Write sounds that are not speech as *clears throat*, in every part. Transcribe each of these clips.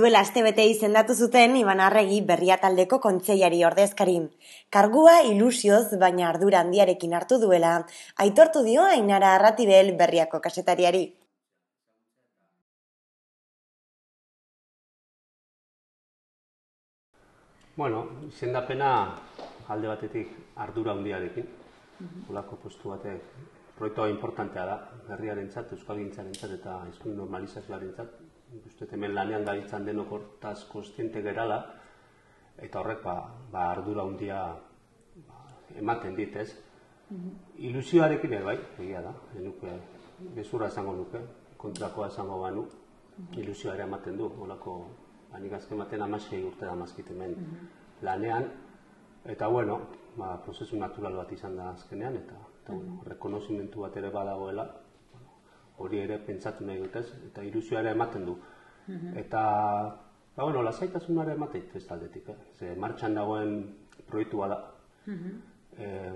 duela astebete izendatu zuten Iban Arregi berria taldeko kontseiari ordezkari. Kargua ilusioz baina ardura handiarekin hartu duela, aitortu dio Ainara Arratibel berriako kasetariari. Bueno, izendapena alde batetik ardura handiarekin. Olako postu batek proiektua importantea da, herriaren txat, euskal gintzaren txat, eta izkuin normalizazioaren txat. Uste hemen lanean gabitzan denok hortaz kostiente gerala, eta horrek ba, ba ardura handia ba, ematen dit ez. Ilusioarekin ere bai, egia da, enuke, bezura esango nuke, kontrakoa esango banu, ilusioa ere ematen du, olako Hanik azken baten amasei urte da mazkit hemen lanean. Eta bueno, ba, prozesu natural bat izan da azkenean, eta, eta bueno, rekonozimentu bat ere badagoela, hori ere pentsatu nahi dutez, eta ilusioa ematen du. Eta, ba, bueno, lasaitasun ere ematen ez taldetik, eh? Ze, martxan dagoen proiektua da. Eh,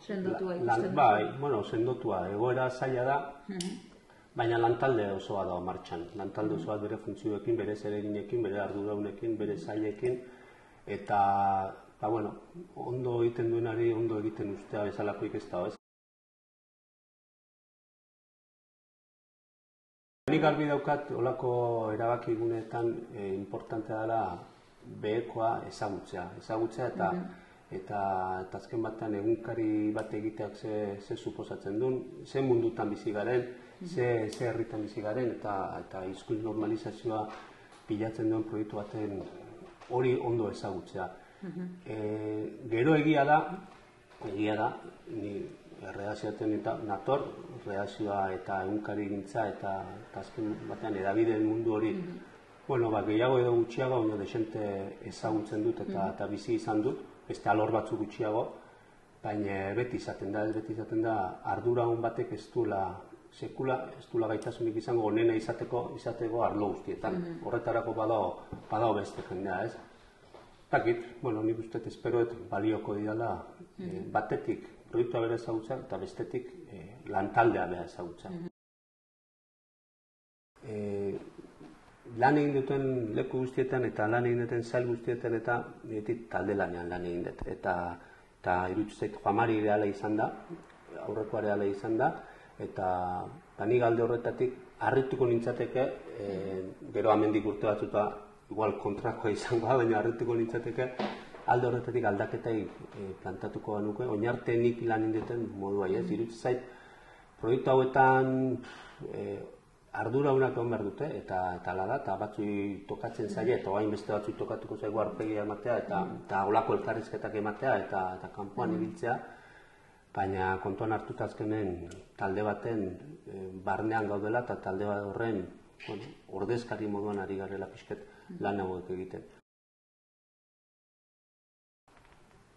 sendotua ikusten Bai, bueno, sendotua, egoera zaila da, Baina lantalde osoa da martxan. Lantalde osoa bere funtzioekin, bere zereginekin, bere arduraunekin, bere zailekin. Eta, ba, bueno, ondo egiten duenari, ondo egiten ustea bezalako ikesta ez. Ni garbi daukat, olako erabaki guneetan e, importantea dela behekoa ezagutzea. Ezagutzea eta eta, eta azken batean egunkari bat egiteak ze, ze suposatzen duen, ze mundutan bizi garen, ze, ze herritan bizi garen eta eta hizkuntz normalizazioa pilatzen duen proiektu baten hori ondo ezagutzea. E, gero egia da, egia da, ni erredazioaten eta nator, redazioa eta egunkari gintza eta, eta azken batean edabideen mundu hori. Bueno, ba, gehiago edo gutxiago, ondo desente ezagutzen dut eta, eta bizi izan dut, beste alor batzu gutxiago, baina beti izaten da, beti izaten da, ardura hon batek ez duela sekula ez du gaitasunik izango onena izateko izateko arlo guztietan. Mm Horretarako badao badao beste jendea, ez? Takit, bueno, ni uste espero et balioko didala mm batetik proiektua bere ezagutza eta bestetik e, lantaldea bere ezagutza. Mm lan egin duten leku guztietan eta lan egin duten zail guztietan eta ditik talde lanean lan egin dut. Eta, eta irutzeit joamari reala izan da, aurreko reala izan da, eta tani galde horretatik harrituko nintzateke, e, gero amendik urte batzuta igual kontrakoa izango da, baina harrituko nintzateke, alde horretatik aldaketai e, plantatuko banuke, oinarte nik lan indeten modu bai ez, zait, proiektu hauetan e, ardura unak egon behar dute, eta eta da, eta batzu tokatzen zaie, eta hain beste batzu tokatuko zaigu arpegia ematea, eta, eta olako elkarrizketak ematea, eta, eta kanpoan ibiltzea, baina kontuan hartuta azkenen talde baten e, barnean gaudela eta talde bat horren bueno, ordezkari moduan ari garela pixket lan hauek egiten.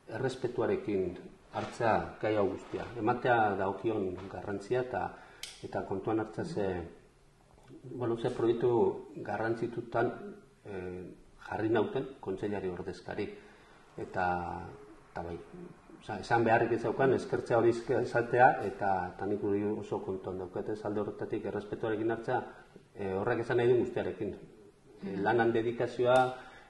Errespetuarekin hartzea gai hau guztia. Ematea daukion garrantzia eta eta kontuan hartza ze, bueno, ze proiektu garrantzitutan e, jarri nauten kontseilari ordezkari. Eta, eta bai, Osa, esan beharrik ez daukan, eskertzea hori izatea, eta tanik hori oso kontuan daukat, ez alde horretatik errespetuarekin hartzea, e, horrek esan nahi du guztiarekin. E, lanan dedikazioa,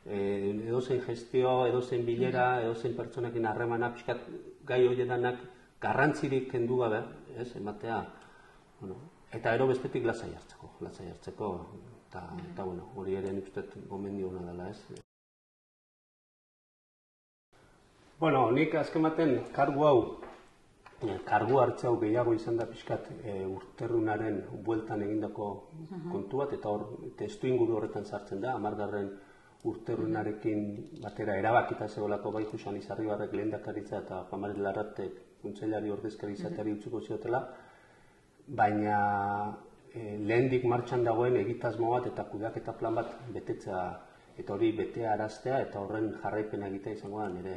e, edozein gestio, edozein bilera, edozein pertsonekin harremana, pixkat gai horiedanak garrantzirik kendu gabe, ez, ematea, bueno, eta ero bestetik lasai hartzeko, lasai hartzeko, eta, eta bueno, hori ere nik uste gomendio dela, ez. Bueno, nik azken baten kargu hau, eh, kargu hartze hau gehiago izan da pixkat e, urterrunaren bueltan egindako kontu bat, eta hor testu inguru horretan sartzen da, amargarren urterrunarekin batera erabakita zegoelako bai Jusan Izarribarrek lehen dakaritza eta Pamari Larratek kuntzelari ordezkari izateari utzuko ziotela, baina e, lehendik martxan dagoen egitazmo bat eta kudeak eta plan bat betetzea eta hori betea araztea eta horren jarraipena egitea izango da nire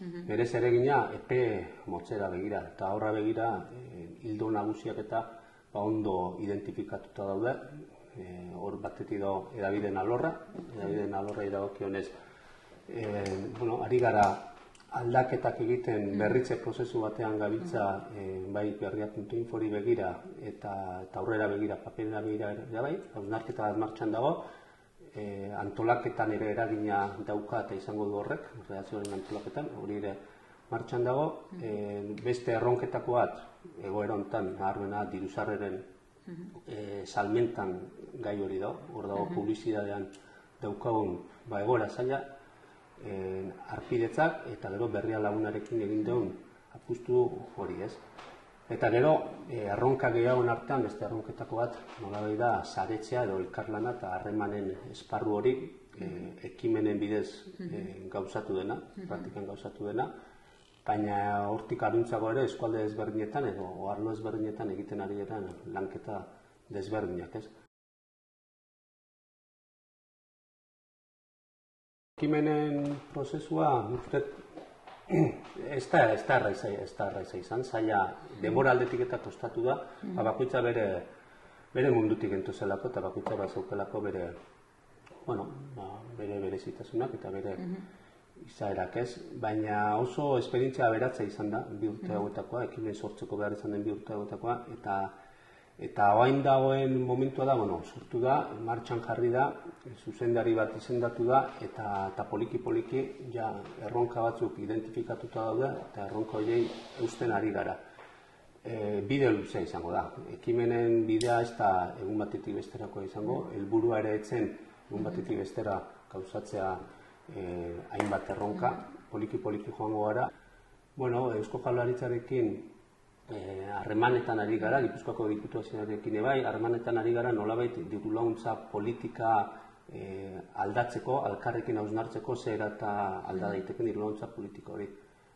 -hmm. Berez epe motzera begira, eta horra begira, e, hildo nagusiak eta ba, ondo identifikatuta daude, e, hor batetik dago edabideen alorra, edabideen alorra idagokionez, e, bueno, ari gara aldaketak egiten berritze prozesu batean gabiltza e, bai berria.infori begira eta, eta aurrera begira, paperera begira, ja bai, hausnarketa martxan dago, e, antolaketan ere eragina dauka eta izango du horrek, redakzioaren antolaketan, hori ere martxan dago, e, beste erronketako bat, egoera hontan, naharmena diruzarreren e, salmentan gai hori dago, hor dago publizidadean daukagun ba, egoera zaila, e, arpidetzak eta gero berria lagunarekin egin duen apustu hori ez. Eta gero, e, erronka gehiagoen artean, beste erronketako bat, nola da, zaretzea edo elkarlana eta harremanen esparru hori e, ekimenen bidez e, gauzatu dena, praktikan gauzatu dena, baina hortik aruntzago ere eskualde desberdinetan edo arlo desberdinetan egiten ari eran lanketa desberdinak, ez? Ekimenen prozesua, uste, *clears throat* ez da, ez da erraiza, ez da erraiza izan, zaila demora aldetik eta kostatu da, mm. bakoitza bere, bere mundutik entu zelako eta bakoitza bat bere, bueno, ba, bere bere zitasunak eta bere mm-hmm. Izaerak ez, baina oso esperientzia beratza izan da, bi urte mm-hmm. hauetakoa, ekimen sortzeko behar izan den bi urte hauetakoa, eta Eta oain dagoen momentua da, bueno, sortu da, martxan jarri da, zuzendari bat izendatu da, eta, eta poliki-poliki ja erronka batzuk identifikatuta daude, eta erronka horiei eusten ari gara. E, bide luzea izango da. Ekimenen bidea ez da egun batetik besterako izango, helburua ere etzen egun batetik bestera gauzatzea e, hainbat erronka, poliki-poliki joango gara. Bueno, Eusko Jaurlaritzarekin Eh, harremanetan ari gara, Gipuzkoako diputazioarekin bai, harremanetan ari gara nolabait diru laguntza politika e, aldatzeko, alkarrekin hausnartzeko zer eta alda daiteken diru laguntza politika hori.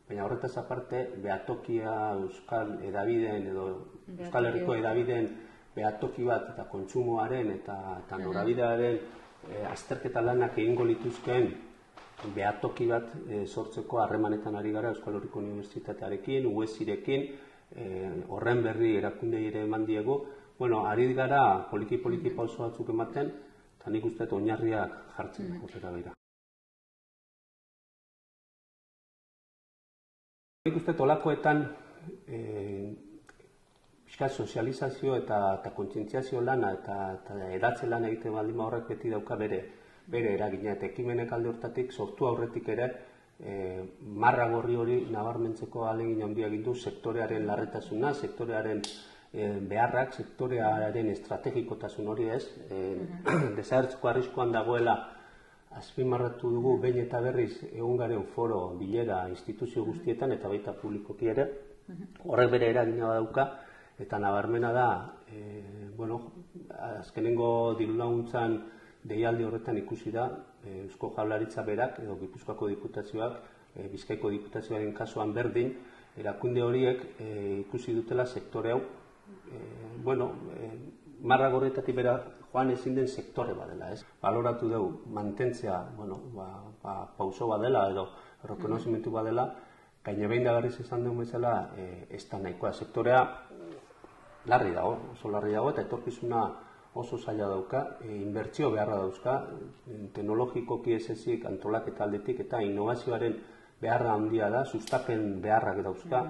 Baina horretaz aparte, behatokia Euskal edabideen edo Euskal Herriko edabideen behatoki bat eta kontsumoaren eta, eta norabidearen e, azterketa lanak egingo lituzkeen behatoki bat sortzeko harremanetan ari gara Euskal Herriko Unibertsitatearekin, UESirekin, e, horren berri erakundei ere eman diegu, bueno, ari gara poliki-poliki pauso batzuk ematen, eta nik uste oinarriak jartzen mm -hmm. bera. Nik uste olakoetan e, pixka sozializazio eta, eta kontzientziazio lana eta, eta edatze lan egiten baldin horrek beti dauka bere bere eragina eta ekimenek alde hortatik sortu aurretik ere e, marra gorri hori nabarmentzeko alegin handia egin du sektorearen larretasuna, sektorearen e, beharrak, sektorearen estrategikotasun hori ez, e, *clears throat* desagertzeko arriskoan dagoela azpimarratu dugu behin eta berriz egungaren foro bilera instituzio guztietan eta baita publikoki ere, horrek bere eragina dauka, eta nabarmena da, e, bueno, azkenengo diru laguntzan deialdi horretan ikusi da eh, Eusko Jaurlaritza berak edo Gipuzkoako diputazioak e, Bizkaiko diputazioaren kasuan berdin erakunde horiek e, ikusi dutela sektore hau. E, bueno, e, marra gorretatik bera joan ezin den sektore badela, ez? Baloratu dugu mantentzea, bueno, ba, ba, pauso badela edo rekonozimentu badela, gaine behin da berriz esan dugu bezala, e, ez da nahikoa. Sektorea larri dago, oso larri dago eta etorkizuna oso zaila dauka, e, inbertsio beharra dauzka, teknologikoki ez ezik antolaketa aldetik eta innovazioaren beharra handia da, sustapen beharrak dauzka,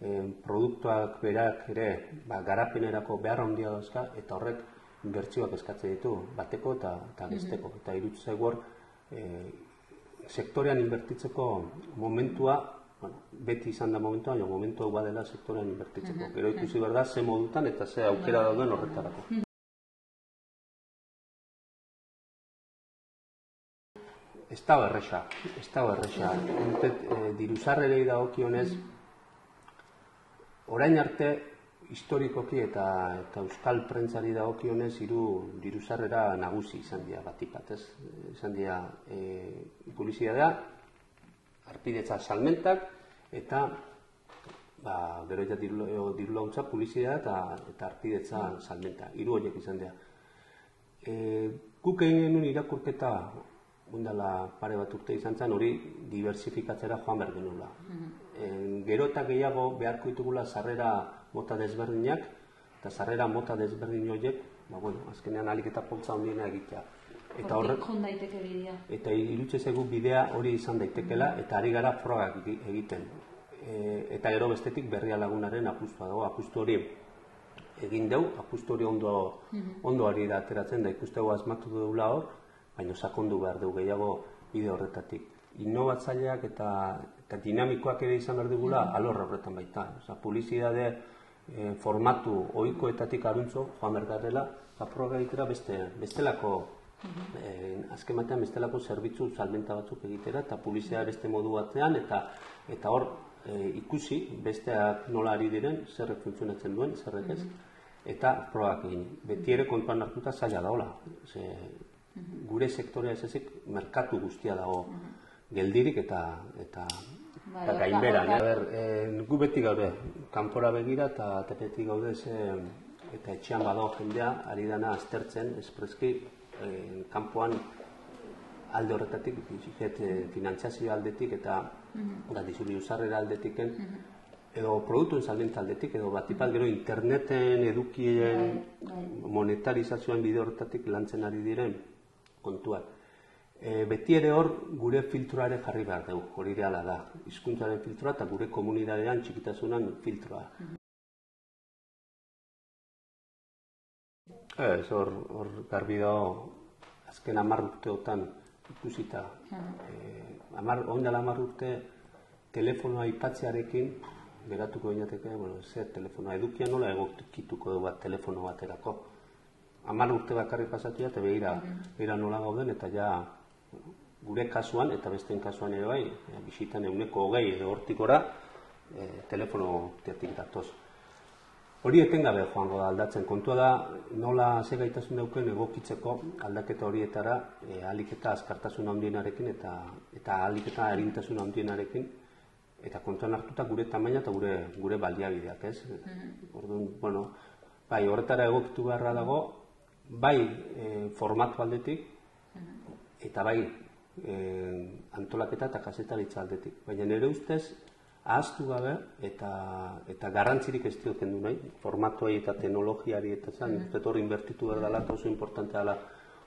e, produktuak berak ere ba, garapenerako beharra handia dauzka, eta horrek inbertsioak eskatzen ditu, bateko eta, eta besteko. Eta irutza eguer, e, sektorean inbertitzeko momentua, bueno, beti izan da momentua, jo momentu hau badela sektorean inbertitzeko. Gero ikusi behar da, ze modutan eta ze aukera dauden horretarako. Ez da erresa, ez da erresa. Entet, e, eh, diruzarrerei dagokionez, orain arte, historikoki eta, eta euskal prentzari dagokionez, hiru diruzarrera nagusi izan dira batipat, ez? Izan dira e, da, arpidetza salmentak, eta ba, gero eta diru, diru launtza eta, eta arpidetza salmenta. Hiru horiek izan dira. E, guk egin genuen irakurketa undala pare bat urte izan zen, hori diversifikatzera joan behar genula. Mm gero eta gehiago beharko ditugula sarrera mota desberdinak, eta sarrera mota desberdin horiek, ba, bueno, azkenean alik eta poltza ondiena egitea. Eta horrek daiteke bidea. Eta irutxe zegu bidea hori izan daitekela, eta ari gara frogak egiten. E, eta gero bestetik berria lagunaren apustua dago, apustu hori egin deu, apustu hori ondo, mm -hmm. ondo ari da ateratzen da ikustegu asmatu duela hor, baina sakondu behar dugu gehiago bide horretatik. Innovatzaileak eta, eta dinamikoak ere izan behar dugula mm. alor horretan baita. Osa, publizidade e, formatu ohikoetatik aruntzo, joan behar garela, aproba egitera beste, bestelako E, azken batean bestelako zerbitzu salmenta batzuk egitera eta publizia beste modu batean eta eta hor e, ikusi besteak nola ari diren, zerrek funtzionatzen duen, zerrek ez, eta probak egin. Beti ere kontuan hartuta zaila daola. Ze, gure sektorea ez ezik, merkatu guztia dago geldirik eta eta bai, eta gainbera. E, gu beti gaude, kanpora begira eta beti gaude ze, eta etxean badago jendea, ari dana aztertzen, espreski, e, kanpoan alde horretatik, bizit, e, finantziazio aldetik eta mm -hmm. usarrera aldetiken, mm edo produktuen salmenta aldetik, edo batipat gero interneten edukien bai, bai. monetarizazioan bide horretatik lantzen ari diren kontuak. E, beti ere hor gure filtroare jarri behar dugu, hori reala da. Hizkuntzaren filtroa eta gure komunidadean txikitasunan filtroa. Mm Ez, hor, hor garbi dago, azken amar urteotan ikusita. Eh, amar, ondala amar urte telefonoa ipatzearekin, geratuko bainateke, bueno, zer telefonoa, edukia nola egokituko du bat telefono baterako. Amar urte bakarrik pasatia, eta behira, behira nola gauden, eta ja, gure kasuan, eta besteen kasuan ere bai, bisitan euneko hogei edo hortikora, e, telefono teatik datoz. Hori etengabe joango da aldatzen. Kontua da nola ze gaitasun dauken egokitzeko aldaketa horietara e, alik eta azkartasun handienarekin eta eta alik eta erintasun handienarekin eta kontuan hartuta gure tamaina eta gure gure baliabideak, ez? Mm Orduan, bueno, bai, horretara egokitu beharra dago, bai e, formatu aldetik eta bai e, antolaketa eta kasetaritza aldetik. Baina nire ustez, ahaztu gabe eta eta garrantzirik ez dioten du nahi, formatuei eta teknologiari eta zan, mm -hmm. hori inbertitu behar dela, oso importantea dela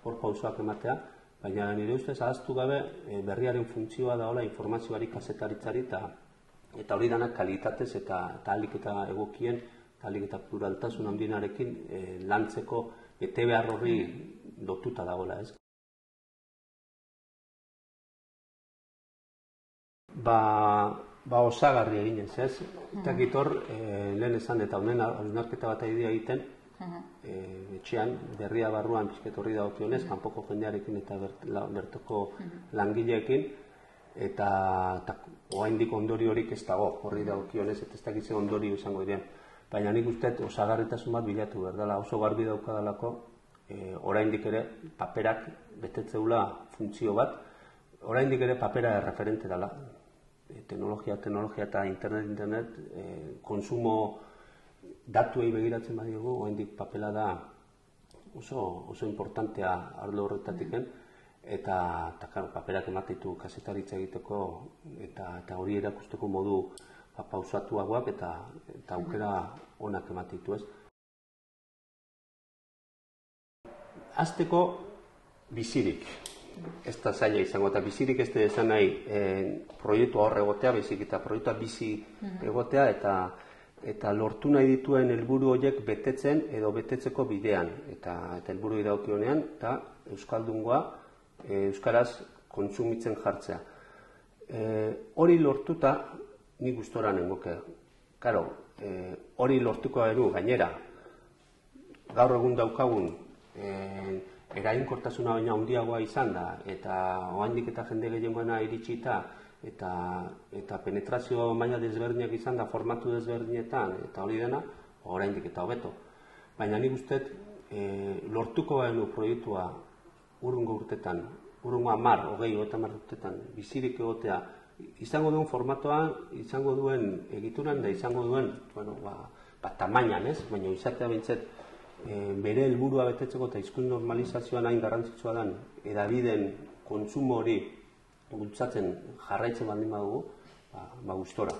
hor pausoak ematea, baina nire ustez ahaztu gabe e, berriaren funtzioa da hola informazioari kasetaritzari eta eta hori danak kalitatez eta, eta alik eta egokien, alik eta pluraltasun handienarekin e, lantzeko ete behar horri lotuta dagoela, ez? Ba, ba osagarri egin ez, ez? Eta gitor, e, lehen esan eta honen alunarketa bat aidea egiten, e, etxean, berria barruan pizket horri da okionez, kanpoko jendearekin eta bertoko langileekin, eta, eta oaindik ondori horik ez dago, horri da okionez, eta ez dakitzen ondori izango diren. Baina nik uste osagarritasun bat bilatu berdala, oso garbi daukadalako, e, oraindik ere paperak betetzeula funtzio bat, oraindik ere papera referente dela, Eh, teknologia, teknologia eta internet, internet, e, konsumo datuei begiratzen badiegu, oraindik papela da oso, oso importantea arlo horretatik eta, eta klar, paperak ematetu kasetaritza egiteko eta, eta hori erakusteko modu pausatuagoak eta, eta aukera onak ematetu ez. Azteko bizirik, ez da zaila izango, eta bizirik ez da esan nahi e, proiektu horre egotea, bizik eta proiektua bizi mhm. egotea, eta eta lortu nahi dituen helburu horiek betetzen edo betetzeko bidean, eta eta helburu idaukionean, eta Euskaldungoa e, Euskaraz kontsumitzen jartzea. E, hori lortuta, ni gustora nengoke. Karo, e, hori lortuko eru gainera, gaur egun daukagun, e, erainkortasuna baina handiagoa izan da eta oraindik eta jende gehiengoena iritsita eta eta penetrazio maila desberdinak izan da formatu desberdinetan eta hori dena oraindik eta hobeto. Baina nik usteet e, lortuko baino proiektua urrungo urtetan, urrungo 10, 20, 30 urtetan bizirik egotea izango duen formatoa, izango duen egituran da izango duen, bueno, ba, ba tamainan, ez? Baina izatea beintzet e, bere helburua betetzeko eta hizkuntz normalizazioan hain garrantzitsua den edabideen kontsumo hori bultzatzen jarraitzen baldin badugu, ba, ba gustora.